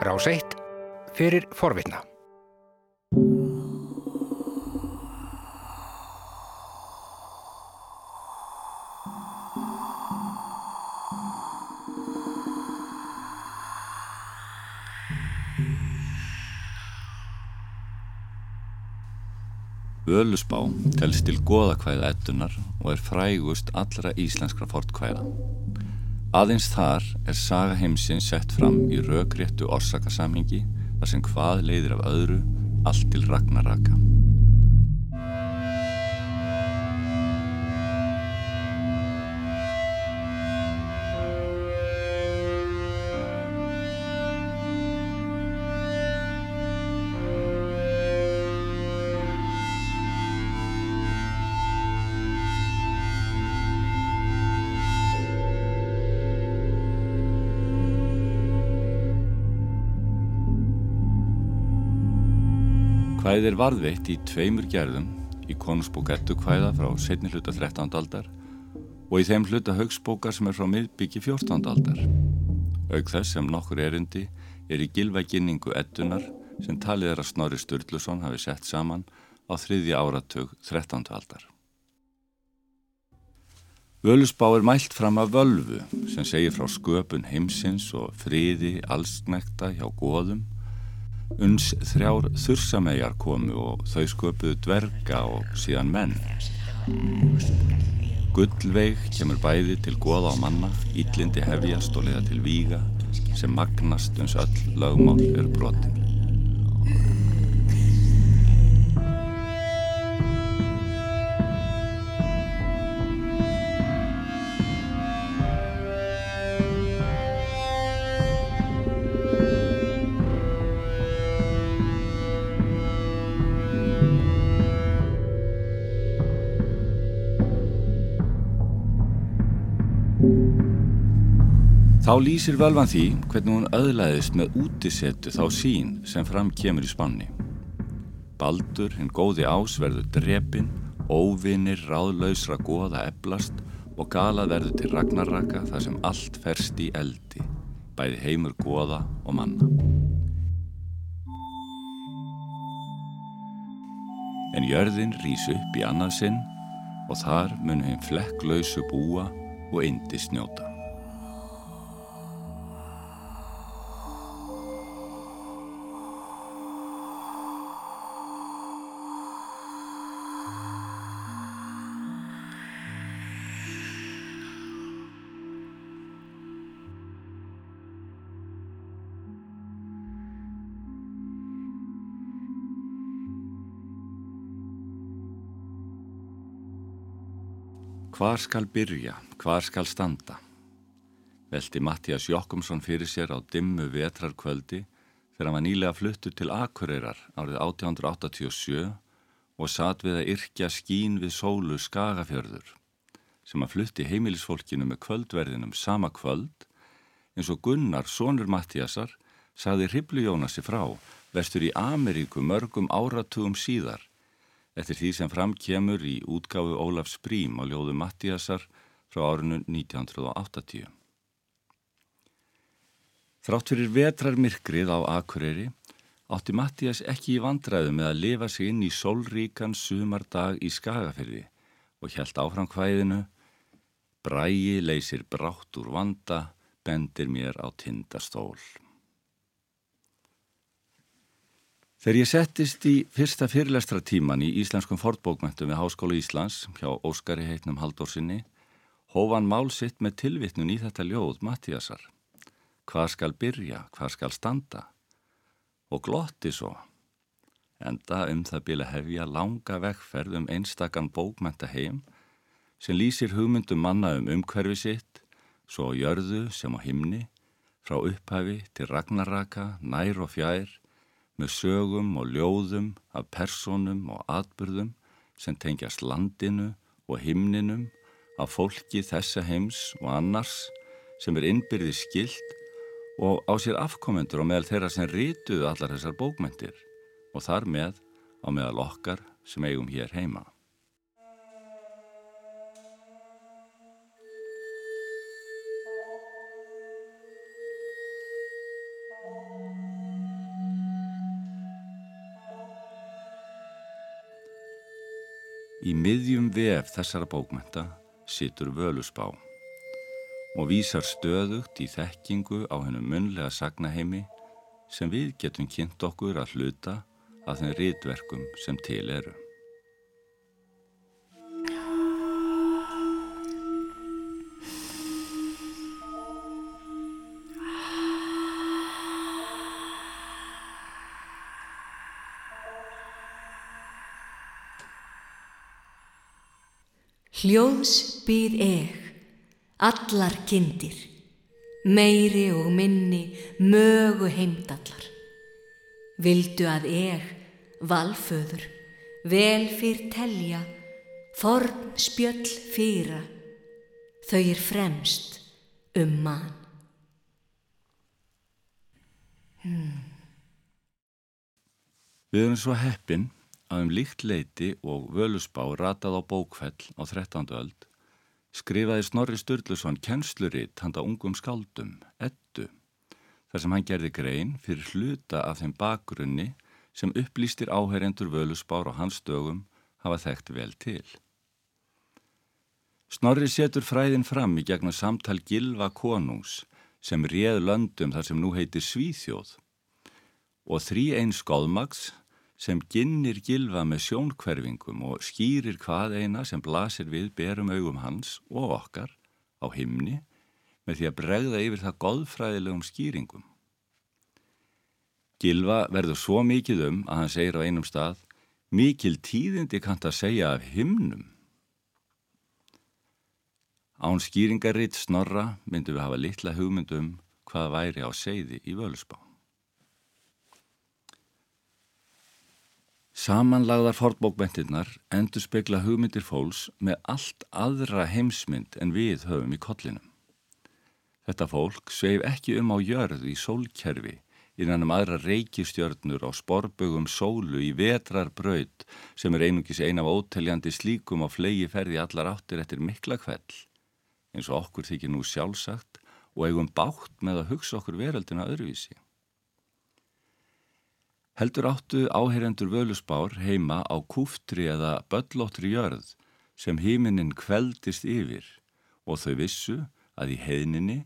Rás 1 fyrir forvitna. Völusbá telst til goðakvæða ettunar og er frægust allra íslenskra fortkvæða. Aðeins þar er saga heimsins sett fram í raugréttu orsakasamhingi þar sem hvað leiðir af öðru allt til ragnaraka. Kvæðið er varðveitt í tveimur gerðum í konungsbók ettukvæða frá setni hluta 13. aldar og í þeim hluta högsbókar sem er frá miðbyggi 14. aldar. Aug þess sem nokkur erindi er í gilvæginningu ettunar sem talið er að Snorri Sturluson hafi sett saman á þriðja áratug 13. aldar. Völusbá er mælt fram af völvu sem segir frá sköpun heimsins og friði allsnekta hjá góðum uns þrjár þursamæjar komu og þau sköpuðu dverga og síðan menn. Gullveig kemur bæði til goða á manna, íllindi hefjast og leiða til víga sem magnast uns öll lögmál eru brotin. Þá lýsir völvan því hvernig hún öðlaðist með útisettu þá sín sem fram kemur í spanni. Baldur, hinn góði ás, verður drepin, óvinir, ráðlausra goða eblast og gala verður til ragnarraka þar sem allt ferst í eldi, bæði heimur goða og manna. En jörðin rýs upp í annað sinn og þar mun hinn flekklausu búa og indi snjóta. Hvar skal byrja, hvar skal standa? Velti Mattias Jokkumsson fyrir sér á dimmu vetrarkvöldi þegar hann var nýlega fluttur til Akureyrar árið 1887 og satt við að yrkja skín við sólu Skagafjörður sem að flutti heimilisfólkinu með kvöldverðinum sama kvöld eins og Gunnar, sonur Mattiasar, saði Hriblu Jónasi frá vestur í Ameríku mörgum áratugum síðar eftir því sem fram kemur í útgáfu Ólafs Brím á ljóðu Mattíasar frá árinu 1980. Þrátt fyrir vetrarmyrkrið á Akureyri átti Mattías ekki í vandræðu með að lifa sig inn í sólríkan sumardag í Skagafyrði og hjælt áfram hvæðinu Bræi leysir brátt úr vanda, bendir mér á tindastól. Þegar ég settist í fyrsta fyrirlestra tíman í Íslenskum fortbókmentum við Háskólu Íslands hjá Óskari heitnum Haldórsinni, hófan mál sitt með tilvittnun í þetta ljóð Mattíasar. Hvað skal byrja, hvað skal standa? Og glotti svo. Enda um það bila hefja langa vegferð um einstakann bókmenta heim sem lýsir hugmyndum manna um umhverfi sitt, svo jörðu sem á himni, frá upphafi til ragnaraka, nær og fjær, með sögum og ljóðum af personum og atbyrðum sem tengjast landinu og himninum af fólki þessa heims og annars sem er innbyrði skilt og á sér afkomendur og meðal þeirra sem rítuðu allar þessar bókmentir og þar með á meðal okkar sem eigum hér heima. Í miðjum vef þessara bókmenta situr völusbá og vísar stöðugt í þekkingu á hennu munlega sagnaheimi sem við getum kynnt okkur að hluta að þeim rítverkum sem til eru. Hljóðs býð eg, allar kindir, meiri og minni mögu heimdallar. Vildu að eg, valföður, vel fyrr telja, forn spjöll fýra, þau er fremst um mann. Hmm. Við erum svo heppin að um líkt leiti og völusbá ratað á bókfell á 13. öld skrifaði Snorri Sturluson kennsluritt handa ungum skáldum, ettu, þar sem hann gerði grein fyrir hluta af þeim bakgrunni sem upplýstir áherendur völusbár og hans dögum hafa þekkt vel til. Snorri setur fræðin fram í gegnum samtal Gilva konungs sem réð löndum þar sem nú heitir Svíþjóð og þrý einn skóðmags sem ginnir gilfa með sjónkverfingum og skýrir hvað eina sem blasir við berum augum hans og okkar á himni með því að bregða yfir það goðfræðilegum skýringum. Gilfa verður svo mikið um að hann segir á einum stað mikil tíðindi kannt að segja af himnum. Án skýringaritt snorra myndum við hafa litla hugmyndum hvað væri á segði í völusbá. Samanlagðar fornbókbentinnar endur spekla hugmyndir fólks með allt aðra heimsmynd en við höfum í kollinum. Þetta fólk sveif ekki um á jörð í sólkerfi innan um aðra reykistjörnur á sporbögum sólu í vetrar braud sem er einungis ein af óteljandi slíkum á flegi ferði allar áttir eftir mikla kveld eins og okkur þykir nú sjálfsagt og eigum bátt með að hugsa okkur veröldina öðruvísi. Heldur áttu áheyrendur völusbár heima á kúftri eða böllóttri jörð sem hímininn kveldist yfir og þau vissu að í heininni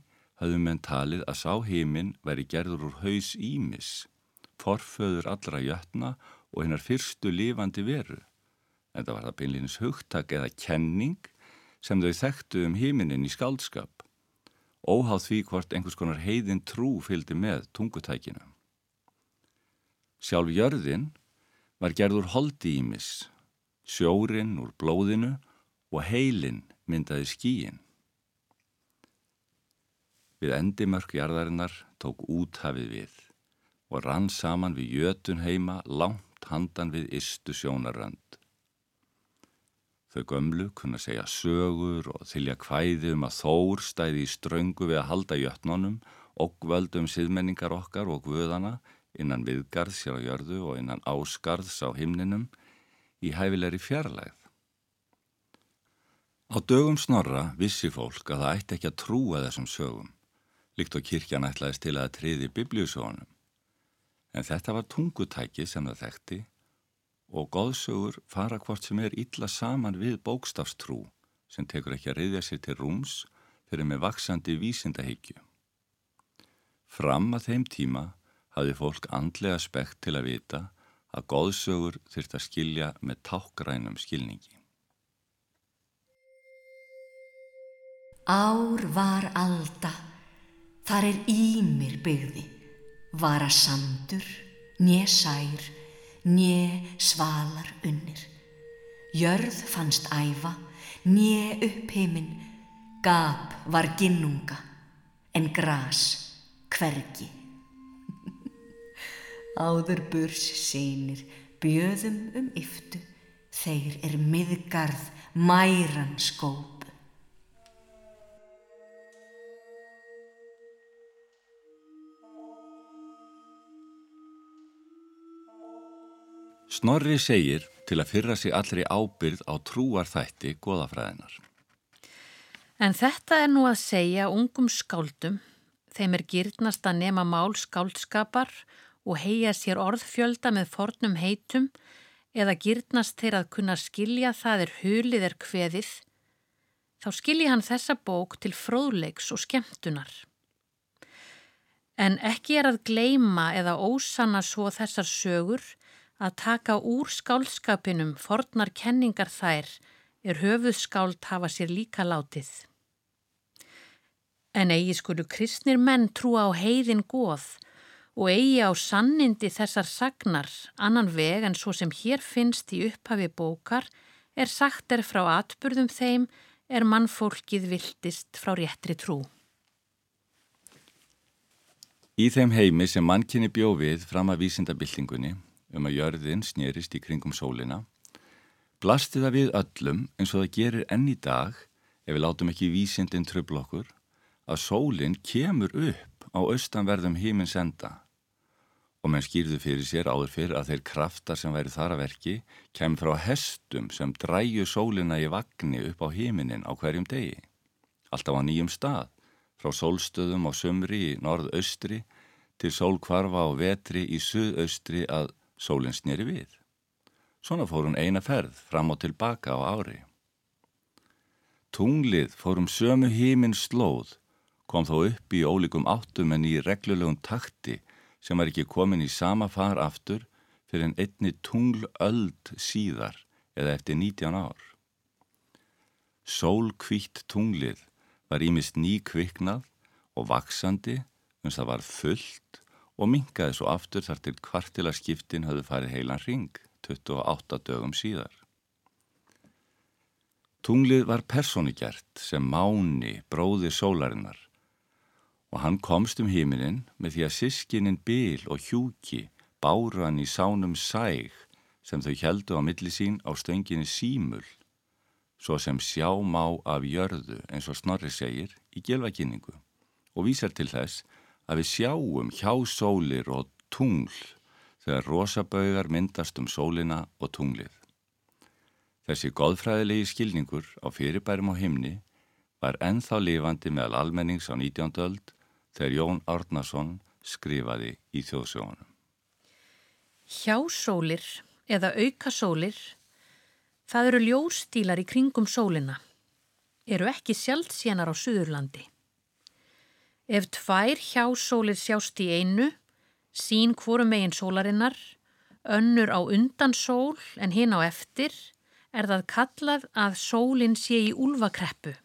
hafðu menn talið að sá híminn veri gerður úr haus ímis, forföður allra jötna og hennar fyrstu lifandi veru. En það var það beinleginis hugtak eða kenning sem þau þekktu um hímininn í skaldskap, óháð því hvort einhvers konar heiðin trú fylgdi með tungutækinu. Sjálf jörðin var gerður holdi ímis, sjórin úr blóðinu og heilin myndaði skíin. Við endimörk jarðarinnar tók úthafið við og rann saman við jötun heima langt handan við istu sjónarönd. Þau gömlu kunna segja sögur og þylja kvæði um að þór stæði í ströngu við að halda jötnunum og völdum siðmenningar okkar og guðana innan viðgarðs hér á jörðu og innan ásgarðs á himninum í hæfilegri fjarlægð. Á dögum snorra vissi fólk að það ætti ekki að trúa þessum sögum, líkt og kirkjan ætlaðist til að triði biblíusögunum. En þetta var tungutæki sem það þekkti og góðsögur fara hvort sem er illa saman við bókstafstrú sem tekur ekki að reyðja sér til rúms fyrir með vaksandi vísindahyggju. Fram að þeim tíma hafði fólk andlega spekt til að vita að góðsögur þurft að skilja með tákgrænum skilningi. Ár var alda, þar er ímir byggði, var að sandur, njö sær, njö svalar unnir. Jörð fannst æfa, njö uppheimin, gap var ginnunga, en gras hvergi. Áður burs sínir, bjöðum um yftu, þeir er miðgarð mæran skópu. Snorri segir til að fyrra sig allri ábyrð á trúarþætti goðafræðinar. En þetta er nú að segja ungum skáldum, þeim er gyrnast að nema mál skáldskapar og heia sér orðfjölda með fornum heitum eða gyrnast þeir að kunna skilja það er hulið er kveðið, þá skilji hann þessa bók til fróðleiks og skemmtunar. En ekki er að gleima eða ósanna svo þessar sögur að taka úr skálskapinum fornar kenningar þær er höfuðskáld hafa sér líka látið. En eigi skulu kristnir menn trúa á heiðin góð og eigi á sannindi þessar sagnar annan veg en svo sem hér finnst í upphafi bókar er sagt er frá atburðum þeim er mannfólkið viltist frá réttri trú. Í þeim heimi sem mannkinni bjó við fram að vísindabildingunni um að jörðin snýrist í kringum sólina, blasti það við öllum eins og það gerir enn í dag ef við látum ekki vísindin tröfl okkur að sólinn kemur upp á austanverðum hímins enda og menn skýrðu fyrir sér áður fyrir að þeir kraftar sem væri þar að verki kemur frá hestum sem dræju sólina í vagnni upp á heiminin á hverjum degi. Alltaf á nýjum stað, frá sólstöðum á sömri í norðaustri til sólkvarfa á vetri í suðaustri að sólinn snýri við. Svona fór hún eina ferð fram og tilbaka á ári. Tunglið fórum sömu heiminn slóð, kom þó upp í ólíkum áttum en í reglulegum takti sem var ekki komin í sama far aftur fyrir en einni tunglöld síðar eða eftir 19 ár. Sólkvítt tunglið var ímist nýkviknað og vaksandi uns það var fullt og mingaði svo aftur þar til kvartilaskiptin hafði farið heilan ring 28 dögum síðar. Tunglið var persónigjert sem máni bróði sólarinnar og hann komst um híminin með því að sískinin Bil og Hjúki báru hann í sánum sæg sem þau heldu á milli sín á stönginni símul, svo sem sjá má af jörðu eins og Snorri segir í gelvakinningu og vísar til þess að við sjáum hjásólir og tungl þegar rosabaugar myndast um sólina og tunglið. Þessi góðfræðilegi skilningur á fyrirbærum á himni var ennþá lifandi meðal almennings á 19. öld þegar Jón Árnason skrifaði í þjóðsjónum. Hjásólir eða aukasólir, það eru ljóstílar í kringum sólina, eru ekki sjálfsjenar á Suðurlandi. Ef tvær hjásólir sjást í einu, sín hvorum megin sólarinnar, önnur á undan sól en hinn á eftir, er það kallað að sólinn sé í úlvakreppu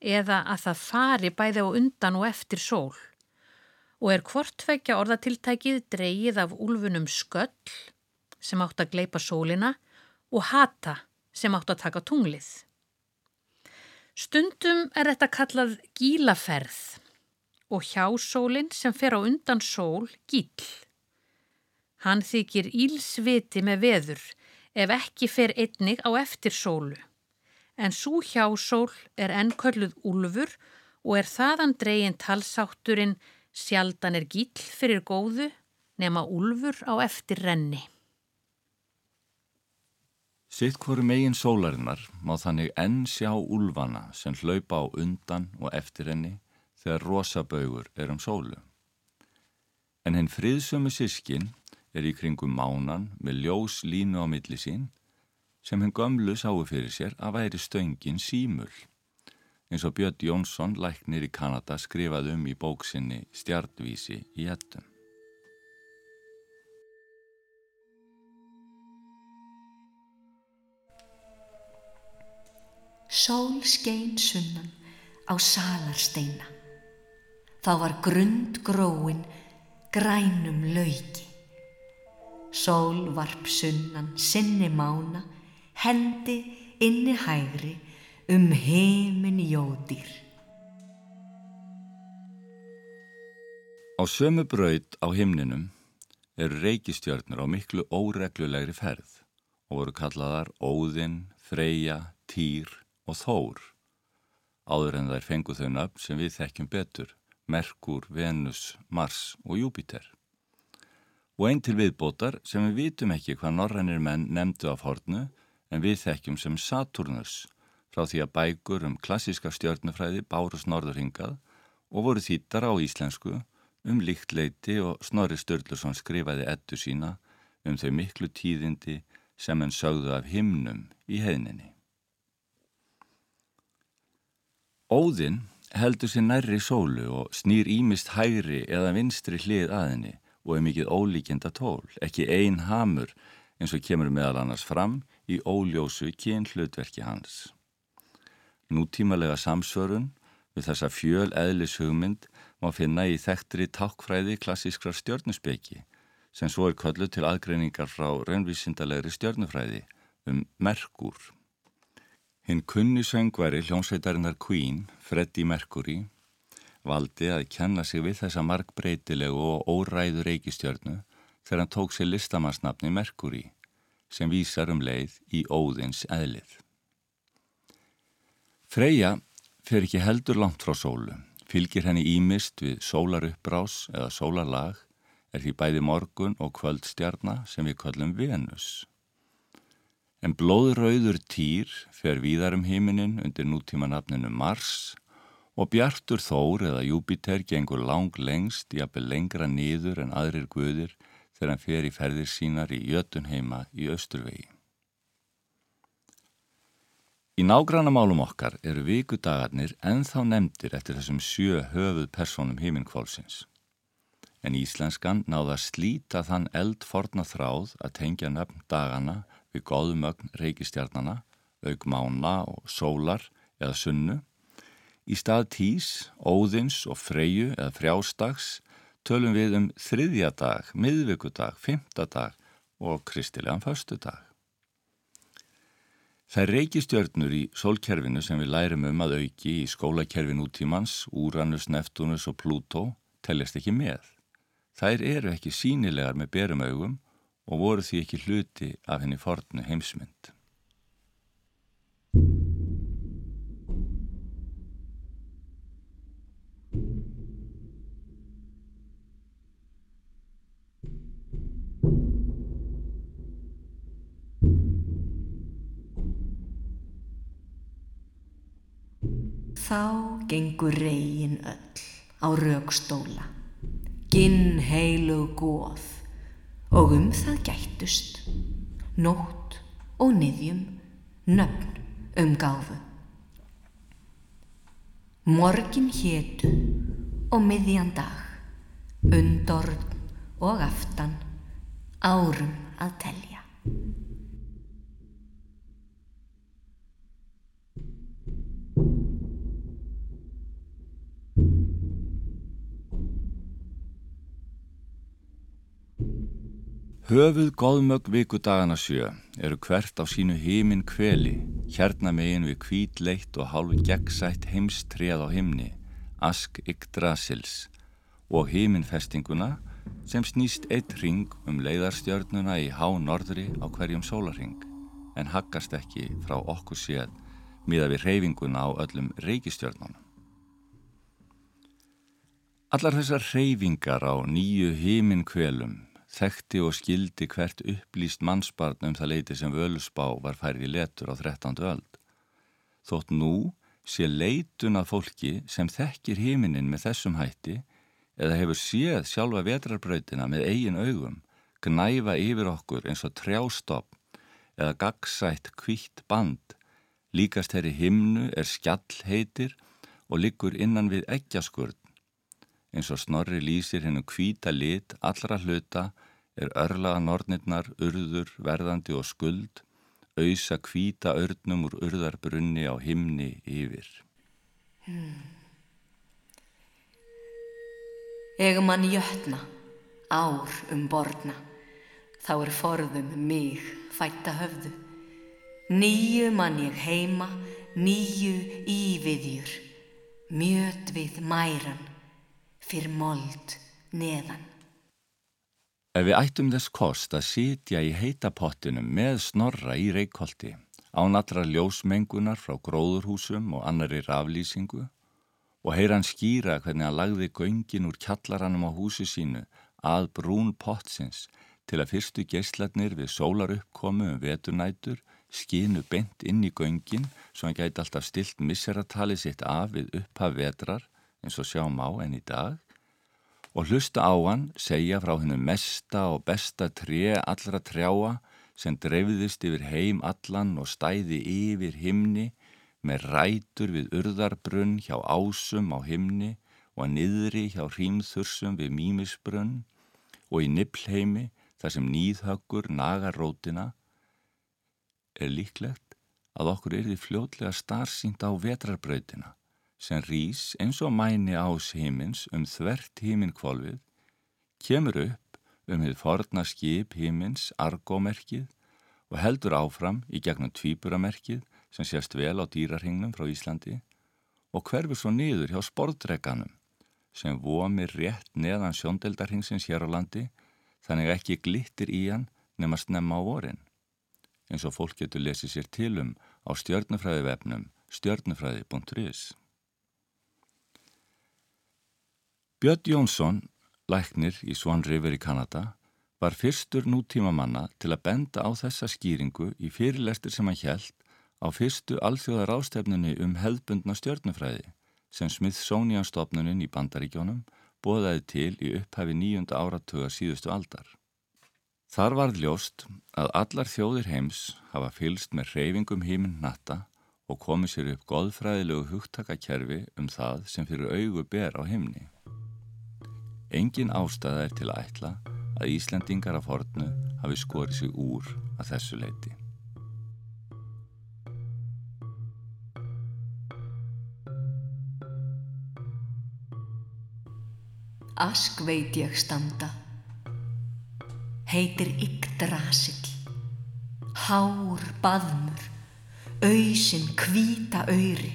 eða að það fari bæði á undan og eftir sól og er hvortveggja orðatiltækið dreyið af úlfunum sköll sem átt að gleipa sólina og hata sem átt að taka tunglið. Stundum er þetta kallað gílaferð og hjásólinn sem fer á undan sól gíl. Hann þykir ílsviti með veður ef ekki fer einnig á eftir sólu en svo hjásól er ennkölluð úlfur og er þaðan dreygin talsátturinn sjaldan er gíl fyrir góðu nema úlfur á eftir renni. Sitt hverju megin sólarinnar má þannig enn sjá úlfana sem hlaupa á undan og eftir henni þegar rosabaugur er um sólu. En henn friðsömu sískin er í kringum mánan með ljós línu á milli sín sem henn gömlu sáu fyrir sér að væri stöngin símul. Eins og Björn Jónsson, læknir í Kanada, skrifaði um í bóksinni Stjartvísi í ettum. Sól skein sunnan á salarsteina. Þá var grund gróin grænum lauki. Sól varp sunnan sinni mána hendi inni hægri um heimin jóðir. Á sömu braud á himninum eru reykistjörnur á miklu óreglulegri ferð og voru kallaðar Óðinn, Freyja, Týr og Þór áður en þær fengu þau nöfn sem við þekkjum betur, Merkur, Venus, Mars og Júpiter. Og einn til viðbótar sem við vitum ekki hvað norrænir menn nefndu af hornu en við þekkjum sem Saturnus frá því að bækur um klassiska stjörnufræði bárust norðurhingað og voru þýttar á íslensku um líktleiti og Snorri Sturluson skrifaði ettu sína um þau miklu tíðindi sem en sögðu af himnum í heininni. Óðinn heldur sér nærri sólu og snýr ímist hægri eða vinstri hlið aðinni og er mikið ólíkjenda tól, ekki ein hamur eins og kemur meðal annars fram í óljósu kyn hlutverki hans. Nútímalega samsvörun við þessa fjöl eðlis hugmynd má finna í þekktri tákfræði klassískra stjörnusbeki sem svo er köllu til aðgreiningar frá raunvísindalegri stjörnufræði um Merkur. Hinn kunni söngvari hljómsveitarinnar Queen, Freddie Mercury, valdi að kenna sig við þessa markbreytilegu og óræðu reykistjörnu þegar hann tók sér listamannsnafni Mercury sem vísar um leið í óðins eðlið. Freyja fer ekki heldur langt frá sólu, fylgir henni ímist við sólaruppbrás eða sólarlag, er því bæði morgun og kvöldstjarna sem við köllum Venus. En blóðrauður týr fer víðar um híminin undir nútíma nafninu Mars og Bjartur Þór eða Júpiter gengur lang lengst, jafnvel lengra niður en aðrir guðir þegar hann fer í ferðir sínar í Jötunheima í Östurvegi. Í nágrannamálum okkar eru vikudagarnir enþá nefndir eftir þessum sjö höfuð personum híminkválsins. En íslenskan náða að slíta þann eldforna þráð að tengja nöfn dagana við góðumögn reykistjarnana, auk mána og sólar eða sunnu. Í stað tís, óðins og freyju eða frjástags tölum við um þriðja dag, miðvíkudag, fymtadag og kristilegan föstudag. Það reykistjörnur í sólkerfinu sem við lærum um að auki í skólakerfin útímans, Úranus, Neptunus og Plútó teljast ekki með. Þær eru ekki sínilegar með berum augum og voru því ekki hluti af henni fornu heimsmynd. Gengur reygin öll á raukstóla, ginn heilu góð og um það gættust, nótt og niðjum, nöfn um gáfu. Morgin hétu og miðjan dag, undorn og aftan, árum að telja. Höfuð góðmögg vikudagana sjö eru hvert á sínu heiminn kveli, hérna megin við kvítleitt og hálfu gegnsætt heimstreð á himni, Ask Yggdrasils og heiminnfestinguna sem snýst eitt ring um leiðarstjörnuna í há norðri á hverjum sólarring en haggast ekki frá okkur séð miða við reyfinguna á öllum reykistjörnunum. Allar þessar reyfingar á nýju heiminn kvelum þekkti og skildi hvert upplýst mannsbarn um það leiti sem völusbá var færið í letur á 13. öld. Þótt nú sé leitun að fólki sem þekkir heiminin með þessum hætti eða hefur séð sjálfa vetrarbrautina með eigin augum, gnæfa yfir okkur eins og trjástopp eða gagsætt kvítt band, líkast herri himnu er skjall heitir og liggur innan við eggjaskurð eins og snorri lýsir hennu kvíta lit allra hluta er örlaða nornirnar, urður, verðandi og skuld, auðsa kvíta örnum úr urðarbrunni á himni yfir. Hmm. Eg mann jötna, ár um borna, þá er forðum mig fætta höfðu. Nýju mann ég heima, nýju íviðjur, mjöt við mæran, fyrir mold neðan. Ef við ættum þess kost að sitja í heitapottinum með snorra í reykholti, ánatra ljósmengunar frá gróðurhúsum og annari raflýsingu og heyra hann skýra hvernig hann lagði göngin úr kjallaranum á húsi sínu að brún pottsins til að fyrstu geyslatnir við sólaruppkomu um veturnætur skinu bent inn í göngin svo hann gæti alltaf stilt misseratali sitt af við upphaf vetrar eins og sjáum á enn í dag og hlusta á hann segja frá hennu mesta og besta tré allra trjáa sem dreifðist yfir heim allan og stæði yfir himni með rætur við urðarbrunn hjá ásum á himni og að niðri hjá hrímþursum við mímisbrunn og í nipplheimi þar sem nýðhöggur nagar rótina er líklegt að okkur er því fljótlega starfsýnd á vetrarbrautina sem rýs eins og mæni ás himins um þvert himinkvolvið kemur upp um þið forna skip hímins argómerkið og heldur áfram í gegnum tvíburamerkið sem sést vel á dýrarhingnum frá Íslandi og hverfur svo niður hjá sportreganum sem vomir rétt neðan sjóndeldarhingsins hér á landi þannig ekki glittir í hann nema snemma á vorin. Eins og fólk getur lesið sér til um á stjörnufræði vefnum stjörnufræði.is Björn Jónsson læknir í Swan River í Kanada, var fyrstur nútíma manna til að benda á þessa skýringu í fyrirlestur sem hann hjælt á fyrstu alþjóðar ástefnunni um hefðbundna stjörnufræði sem Smithsonian-stofnuninn í Bandaríkjónum bóðaði til í upphæfi nýjunda áratuga síðustu aldar. Þar varð ljóst að allar þjóðir heims hafa fylst með reyfingum híminn natta og komið sér upp goðfræðilegu hugtakakerfi um það sem fyrir augu ber á himni. Engin ástæða er til að ætla að Íslandingar af hortnu hafi skorið sig úr að þessu leiti. Ask veit ég standa, heitir Yggdrasill, hár baðmur, auðsin kvíta öyri,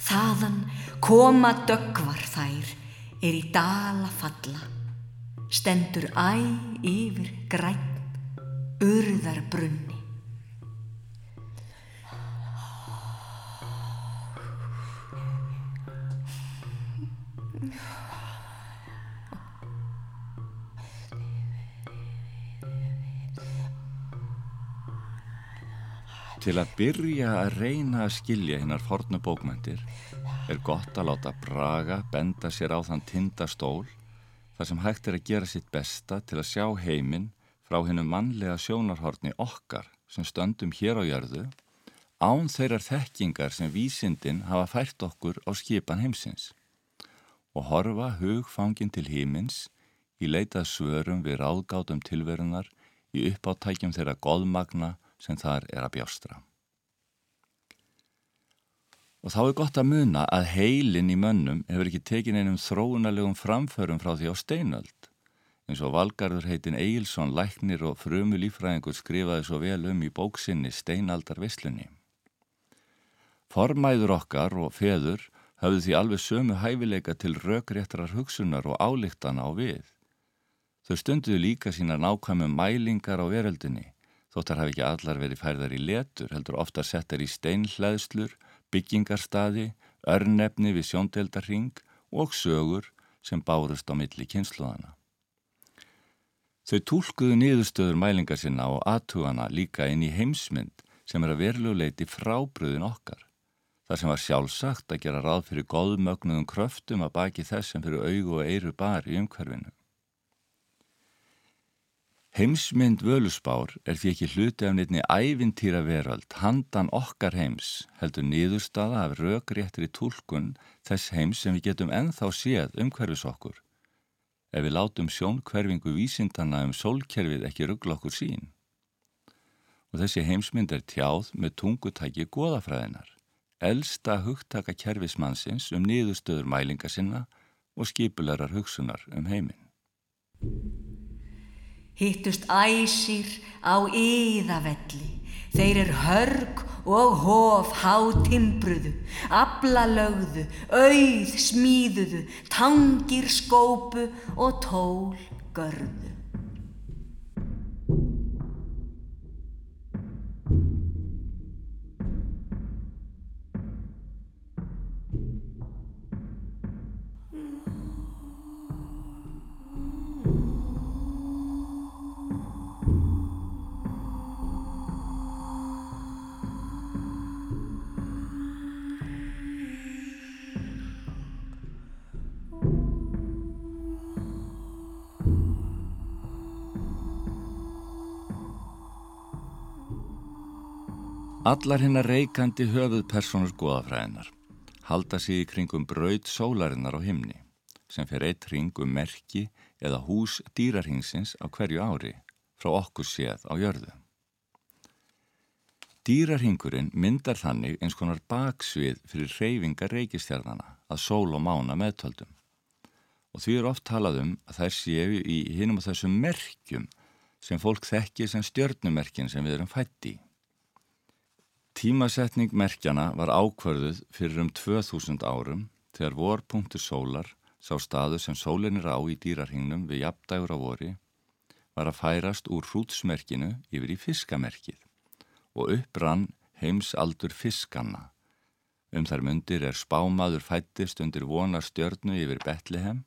þaðan koma döggvar þær, er í dala falla, stendur æ yfir græn, urðar brunni. Til að byrja að reyna að skilja hinnar fornu bókmæntir er gott að láta Braga benda sér á þann tindastól þar sem hægt er að gera sitt besta til að sjá heiminn frá hennu mannlega sjónarhorni okkar sem stöndum hér á jörðu án þeirrar þekkingar sem vísindin hafa fært okkur á skipan heimsins og horfa hugfangin til hímins í leitað svörum við ráðgátum tilverunar í uppáttækjum þeirra goðmagna sem þar er að bjástra. Og þá er gott að muna að heilin í mönnum hefur ekki tekin einum þróunarlegum framförum frá því á steinöld. eins og Valgarður heitin Eilsson, læknir og frumu lífræðingur skrifaði svo vel um í bóksinni Steinaldar Vislunni. Formæður okkar og feður hafðu því alveg sömu hæfileika til rökréttrar hugsunar og álíktana á við. Þau stunduðu líka sína nákvæmum mælingar á veröldinni Þóttar hafi ekki allar verið færðar í letur, heldur ofta settar í steinhleðslur, byggingarstaði, örnefni við sjóndeldarring og sögur sem bárust á milli kynsluðana. Þau tólkuðu niðurstöður mælingar sinna og aðtugana líka inn í heimsmynd sem er að veruleguleiti frábröðin okkar. Það sem var sjálfsagt að gera ráð fyrir góðmögnuðum kröftum að baki þess sem fyrir augu og eiru bar í umhverfinu. Heimsmynd völusbár er því ekki hluti af nefni ævintýra veröld, handan okkar heims, heldur niðurstaða af rökréttri tólkun þess heims sem við getum enþá séð umhverfis okkur. Ef við látum sjónkverfingu vísindana um sólkerfið ekki ruggla okkur sín. Og þessi heimsmynd er tjáð með tungutæki goðafræðinar, elsta hugtaka kerfismannsins um niðurstöður mælinga sinna og skipularar hugsunar um heiminn hittust æsir á yðavelli. Þeir er hörg og hof há timbruðu, abla lögðu, auð smíðuðu, tangir skópu og tól görðu. Allar hinnar reikandi höfuð personur goðafræðinar halda sig í kringum braud sólarinnar á himni sem fer eitt ring um merki eða hús dýrarhingsins á hverju ári frá okkur séð á jörðu. Dýrarhingurinn myndar þannig eins konar baksvið fyrir reyfingar reykistjarnana að sól og mána meðtöldum. Og því er oft talað um að þær séu í hinum og þessum merkjum sem fólk þekki sem stjörnumerkin sem við erum fætti í. Tímasetning merkjana var ákvörðuð fyrir um 2000 árum þegar vorpunktur sólar sá staðu sem sólinn er á í dýrarhingnum við jafndægur á vori var að færast úr hrútsmerkinu yfir í fiskamerkið og upprann heimsaldur fiskanna. Um þar myndir er spámaður fættist undir vonar stjörnu yfir Betlehem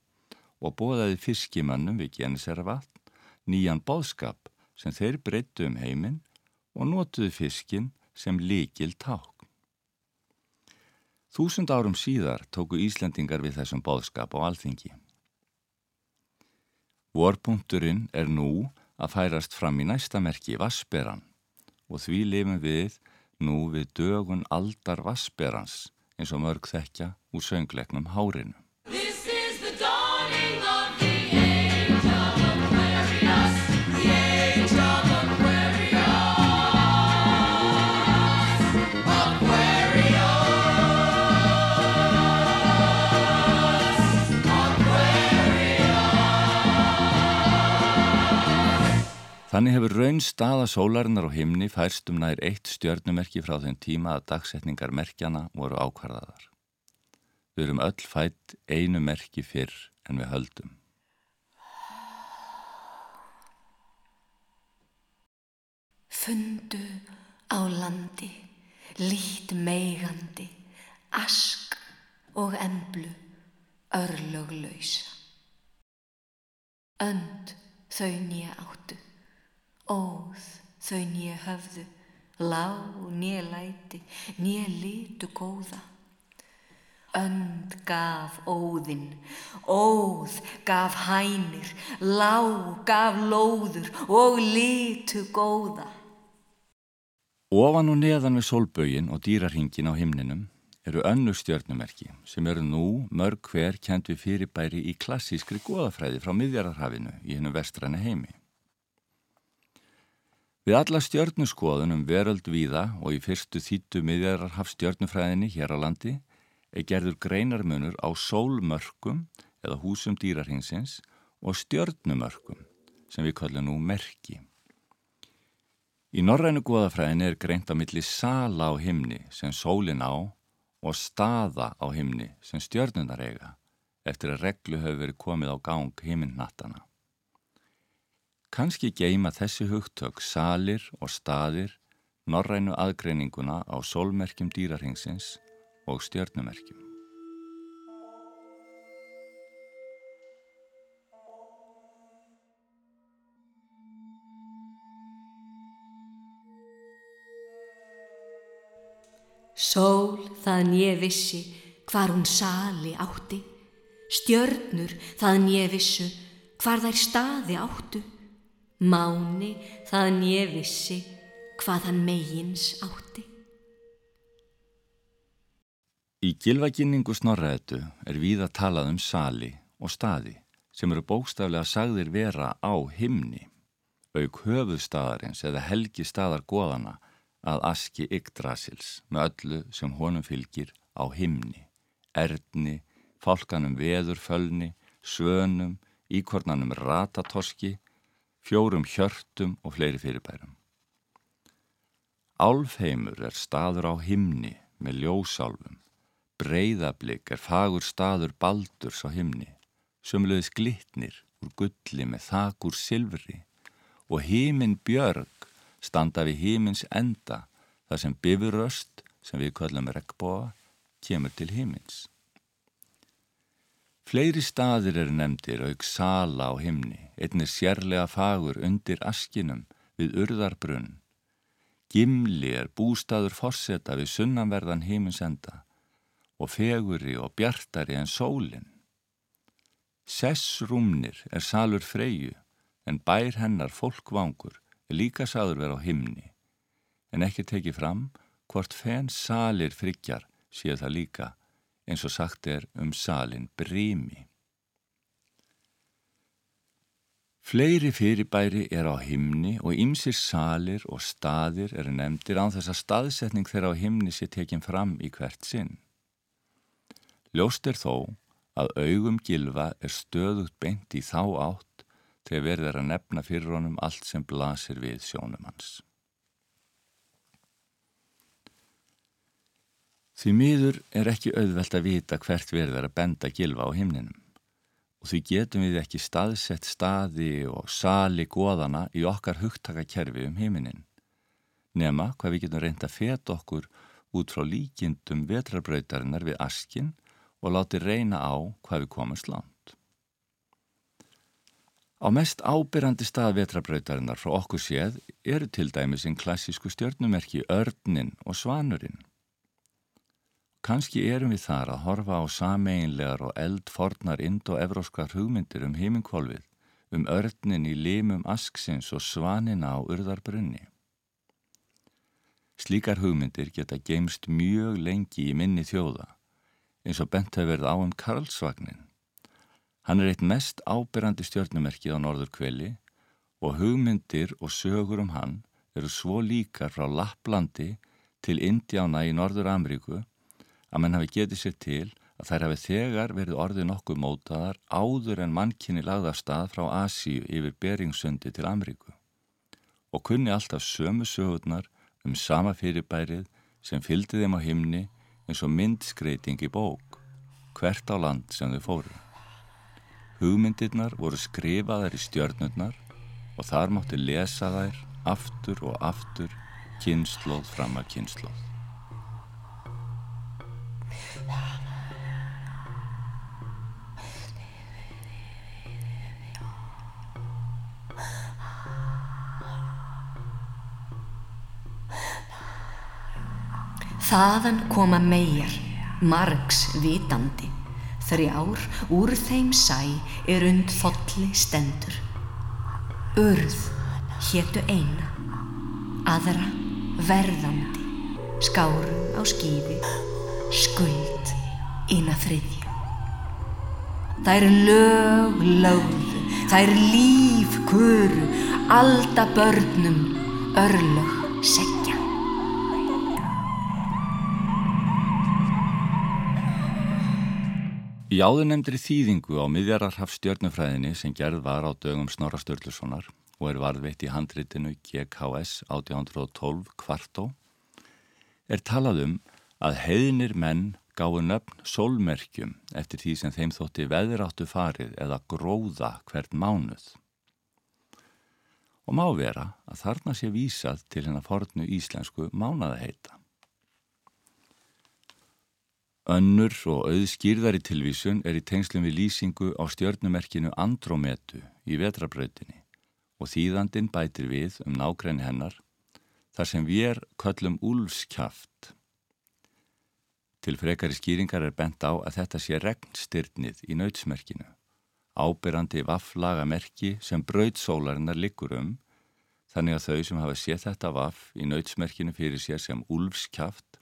og bóðaði fiskimannum við Geneservatn nýjan bóðskap sem þeir breyttu um heiminn og notuðu fiskin sem líkil ták. Þúsund árum síðar tóku Íslendingar við þessum bóðskap á alþingi. Vorpunkturinn er nú að færast fram í næsta merki Vassberan og því lifum við nú við dögun aldar vassberans eins og mörg þekkja úr söngleiknum Hárinu. Þannig hefur raun staða sólarinnar á himni færst um nær eitt stjörnumerki frá þenn tíma að dagsetningar merkjana voru ákvarðaðar. Við erum öll fætt einu merki fyrr en við höldum. Fundu á landi, lít meigandi, ask og emblu, örlöglausa. Önd þau nýja áttu óð þau nýja höfðu, lág nýja læti, nýja litu góða. Önd gaf óðinn, óð gaf hænir, lág gaf lóður og litu góða. Ofan og neðan við solbögin og dýrarhingin á himninum eru önnu stjörnumerki sem eru nú mörg hver kent við fyrirbæri í klassískri goðafræði frá miðjararhafinu í hennum vestræna heimi. Við alla stjörnuskoðun um veröld víða og í fyrstu þýttu miðjararhaf stjörnufræðinni hér á landi er gerður greinarmunur á sólmörkum eða húsum dýrarhingsins og stjörnumörkum sem við kallum nú merki. Í norrænu goðafræðinni er greint á milli sala á himni sem sólin á og staða á himni sem stjörnunar eiga eftir að reglu hefur verið komið á gang himinnnattana. Kanski geima þessi hugtök salir og staðir norrænu aðgreininguna á sólmerkjum dýrarhengsins og stjörnumerkjum. Sól þaðan ég vissi hvar hún sali átti, stjörnur þaðan ég vissu hvar þær staði áttu. Máni þaðan ég vissi hvað hann megins átti. Í gilvaginningu snorraðetu er við að talað um sali og staði sem eru bókstaflega sagðir vera á himni, auk höfuðstaðarins eða helgi staðar goðana að aski Yggdrasils með öllu sem honum fylgir á himni, erðni, fálkanum veðurfölni, svönum, íkornanum ratatoski fjórum hjörtum og fleiri fyrirbærum. Álfheimur er staður á himni með ljósálfum, breyðablik er fagur staður baldurs á himni, sömulegis glitnir úr gulli með þakur silfri og híminn björg standa við hímins enda þar sem bifuröst sem við kallum regnbóa kemur til hímins. Fleiri staðir eru nefndir auk sala á himni, einnir sérlega fagur undir askinum við urðarbrunn. Gimli er bústaður forseta við sunnanverðan heiminsenda og feguri og bjartari en sólinn. Sessrúmnir er salur freyju en bær hennar fólkvangur er líka saður verið á himni en ekki tekið fram hvort fenn salir friggjar séu það líka eins og sagt er um salin brími. Fleiri fyrirbæri er á himni og ymsir salir og staðir eru nefndir án þess að staðsetning þeirra á himni sé tekinn fram í hvert sinn. Ljóst er þó að augum gilfa er stöðugt beint í þá átt þegar verður að nefna fyrir honum allt sem blasir við sjónum hans. Því miður er ekki auðvelt að vita hvert verður að benda gilfa á himninum og því getum við ekki staðsett staði og sali goðana í okkar hugtakakerfi um himinin. Nema hvað við getum reynda að feta okkur út frá líkindum vetrabrautarinnar við askin og láti reyna á hvað við komumst langt. Á mest ábyrrandi stað vetrabrautarinnar frá okkur séð eru til dæmis einn klassísku stjörnumerki örnin og svanurinn. Kanski erum við þar að horfa á sameinlegar og eldfornar indo-evróskar hugmyndir um heiminkvolvið, um örnin í limum asksins og svanina á urðarbrunni. Slíkar hugmyndir geta geimst mjög lengi í minni þjóða eins og bent hefur verið á um Karlsvagnin. Hann er eitt mest ábyrrandi stjórnumerkið á norður kveli og hugmyndir og sögur um hann eru svo líkar frá Lapplandi til Indiána í Norður Amríku að mann hafi getið sér til að þær hafi þegar verið orðið nokkuð mótaðar áður en mannkynni lagða stað frá Asíu yfir Beringsundi til Amríku og kunni alltaf sömu sögurnar um sama fyrirbærið sem fylgdi þeim á himni eins og myndskreiting í bók, hvert á land sem þau fóru. Hugmyndirnar voru skrifaðar í stjörnurnar og þar mátti lesa þær aftur og aftur kynnslóð fram að kynnslóð. Þaðan koma meir, margs vitandi, þrjár úr þeim sæ er und þolli stendur. Urð héttu eina, aðra verðandi, skárum á skýði, skuld að þriðja. Það er lög lögðu, það er líf kuru, alda börnum, örlög segja. Í áðurnemndri þýðingu á miðjararhaf stjörnufræðinni sem gerð var á dögum Snorra Sturlusonar og er varðveitt í handritinu GKS 1812 kvartó er talað um að heiðnir menn gáðu nöfn sólmerkjum eftir því sem þeim þótti veðráttu farið eða gróða hvert mánuð. Og má vera að þarna sé vísað til hennar fornu íslensku mánaðaheita. Önnur og auðskýrðari tilvísun er í tengslum við lýsingu á stjörnumerkinu Andrometu í vetrabrautinni og þýðandin bætir við um nákrenni hennar þar sem við er köllum úlfskjaft. Til frekari skýringar er bent á að þetta sé regnstyrnið í nautsmerkinu, ábyrrandi vafflaga merki sem brautsólarinnar liggur um, þannig að þau sem hafa séð þetta vaff í nautsmerkinu fyrir sér sem úlfskjaft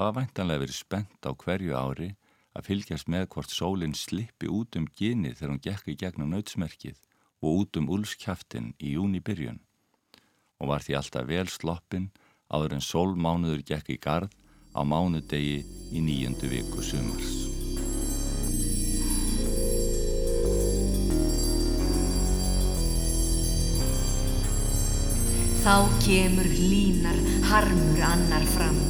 hafa væntanlega verið spennt á hverju ári að fylgjast með hvort sólinn slippi út um gynið þegar hún gekk í gegnum nautsmerkið og út um úlskjaftin í júni byrjun og var því alltaf vel sloppin áður en sólmánuður gekk í gard á mánudegi í nýjöndu viku sumars. Þá kemur línar harmur annar fram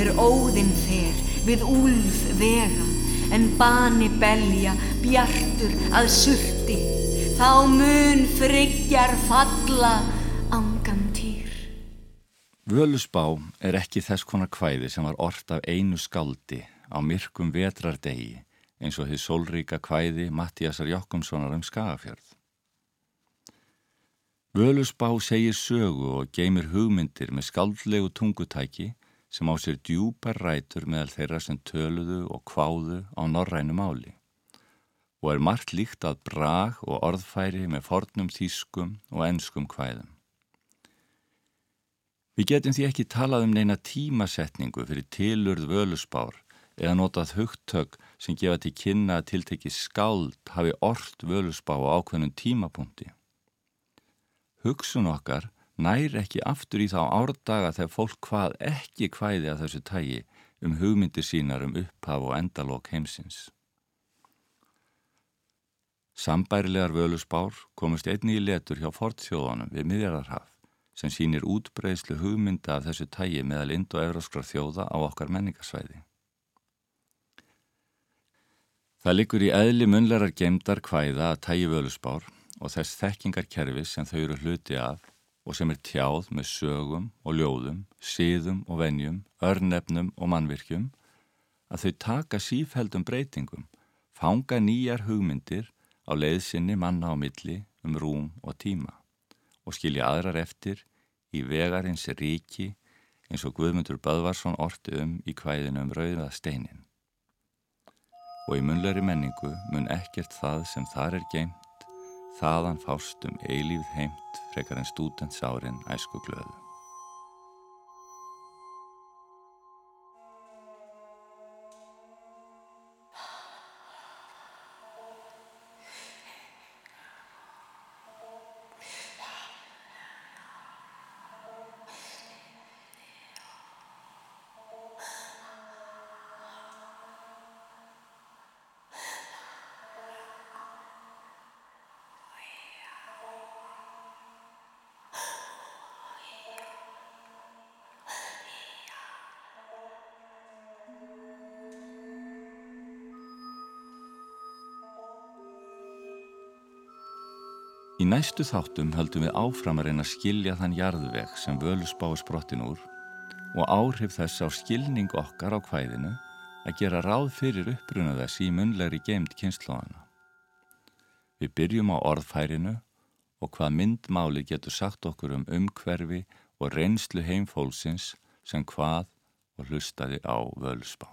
er óðinn fer við úlf vega en bani belja bjartur að surti þá mun friggjar falla ángan týr. Völusbá er ekki þess konar kvæði sem var orft af einu skaldi á myrkum vetrardegi eins og því sólríka kvæði Mattíasar Jokkumssonar um Skagafjörð. Völusbá segir sögu og geymir hugmyndir með skaldlegu tungutæki sem á sér djúpar rætur meðal þeirra sem töluðu og kváðu á norrænu máli og er margt líkt að brag og orðfæri með fornum þýskum og ennskum kvæðum. Við getum því ekki talað um neina tímasetningu fyrir tilurð völusbár eða notað hugtök sem gefa til kynna að tiltekki skáld hafi orrt völusbá á ákveðnum tímapunkti. Hugsun okkar nær ekki aftur í þá árdaga þegar fólk hvað ekki hvæði að þessu tægi um hugmyndir sínar um upphaf og endalók heimsins. Sambærilegar völusbár komust einni í letur hjá fortþjóðanum við miðjarðarhaf sem sínir útbreyslu hugmynda af þessu tægi meðal ind- og evróskra þjóða á okkar menningarsvæði. Það likur í eðli munlerar gemdar hvæða að tægi völusbár og þess þekkingarkerfis sem þau eru hluti af og sem er tjáð með sögum og ljóðum, síðum og venjum, örnefnum og mannvirkjum, að þau taka sífældum breytingum, fanga nýjar hugmyndir á leiðsynni manna á milli um rúm og tíma og skilja aðrar eftir í vegarins ríki eins og Guðmundur Böðvarsson orti um í kvæðinu um rauða steinin. Og í munleiri menningu mun ekkert það sem þar er geimt þaðan fástum eilíð heimt frekar en stúdentsárin æsku glöðu. Næstu þáttum höldum við áfram að reyna að skilja þann jarðveg sem völusbái sprottin úr og áhrif þess á skilning okkar á hvæðinu að gera ráð fyrir uppruna þess í munlegri gemd kynnslóðana. Við byrjum á orðfærinu og hvað myndmáli getur sagt okkur um umhverfi og reynslu heimfólksins sem hvað og hlustaði á völusbá.